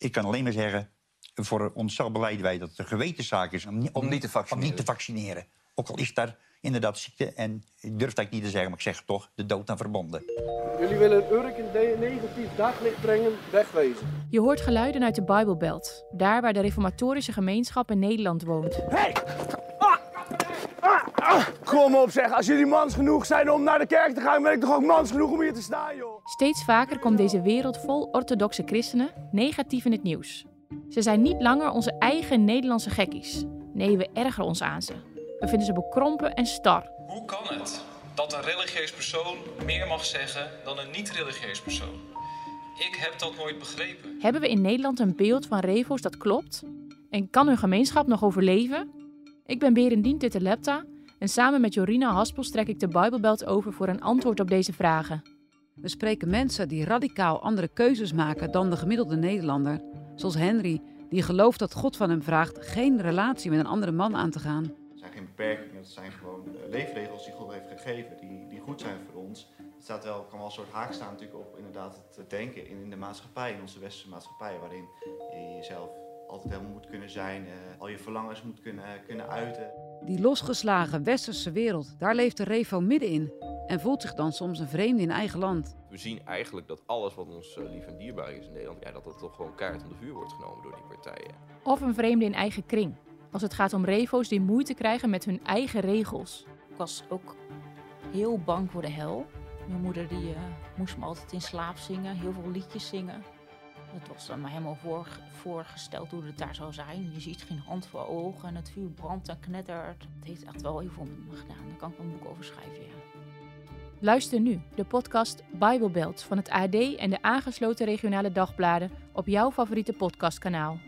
Ik kan alleen maar zeggen, voor onszelf beleiden wij dat het een gewetenszaak is om, om, niet, te vaccineren. om niet te vaccineren. Ook al is daar inderdaad ziekte, en ik durf dat niet te zeggen, maar ik zeg het toch, de dood aan verbonden. Jullie willen Urk een negatief daglicht brengen, wegwezen. Je hoort geluiden uit de Bijbelbelt, daar waar de reformatorische gemeenschap in Nederland woont. Hey! Kom op zeg, als jullie mans genoeg zijn om naar de kerk te gaan, ben ik toch ook mans genoeg om hier te staan, joh. Steeds vaker komt deze wereld vol orthodoxe christenen negatief in het nieuws. Ze zijn niet langer onze eigen Nederlandse gekkies. Nee, we ergeren ons aan ze. We vinden ze bekrompen en star. Hoe kan het dat een religieus persoon meer mag zeggen dan een niet-religieus persoon? Ik heb dat nooit begrepen. Hebben we in Nederland een beeld van revo's dat klopt? En kan hun gemeenschap nog overleven? Ik ben Berendien Tittelepta en samen met Jorina Haspels trek ik de Bijbelbelt over voor een antwoord op deze vragen. We spreken mensen die radicaal andere keuzes maken dan de gemiddelde Nederlander. Zoals Henry, die gelooft dat God van hem vraagt geen relatie met een andere man aan te gaan. Er zijn geen beperkingen, het zijn gewoon eh, leefregels die God heeft gegeven, die, die goed zijn voor ons. Het staat wel, kan wel een soort haak staan natuurlijk op inderdaad het denken in, in de maatschappij, in onze westerse maatschappij, waarin je jezelf altijd helemaal moet kunnen zijn, uh, al je verlangens moet kunnen, kunnen uiten. Die losgeslagen westerse wereld, daar leeft de Revo middenin en voelt zich dan soms een vreemde in eigen land. We zien eigenlijk dat alles wat ons uh, lief en dierbaar is in Nederland, ja, dat dat toch gewoon kaart om de vuur wordt genomen door die partijen. Of een vreemde in eigen kring, als het gaat om Revo's die moeite krijgen met hun eigen regels. Ik was ook heel bang voor de hel. Mijn moeder die, uh, moest me altijd in slaap zingen, heel veel liedjes zingen. Het was dan maar helemaal voor, voorgesteld hoe het daar zou zijn. Je ziet geen hand voor ogen en het vuur brandt en knettert. Het heeft echt wel heel veel met me gedaan. Daar kan ik een boek over schrijven, ja. Luister nu de podcast Bijbelbelt van het AD en de aangesloten regionale dagbladen op jouw favoriete podcastkanaal.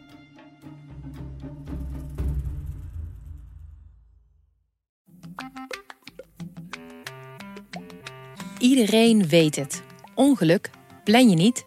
Iedereen weet het. Ongeluk plan je niet,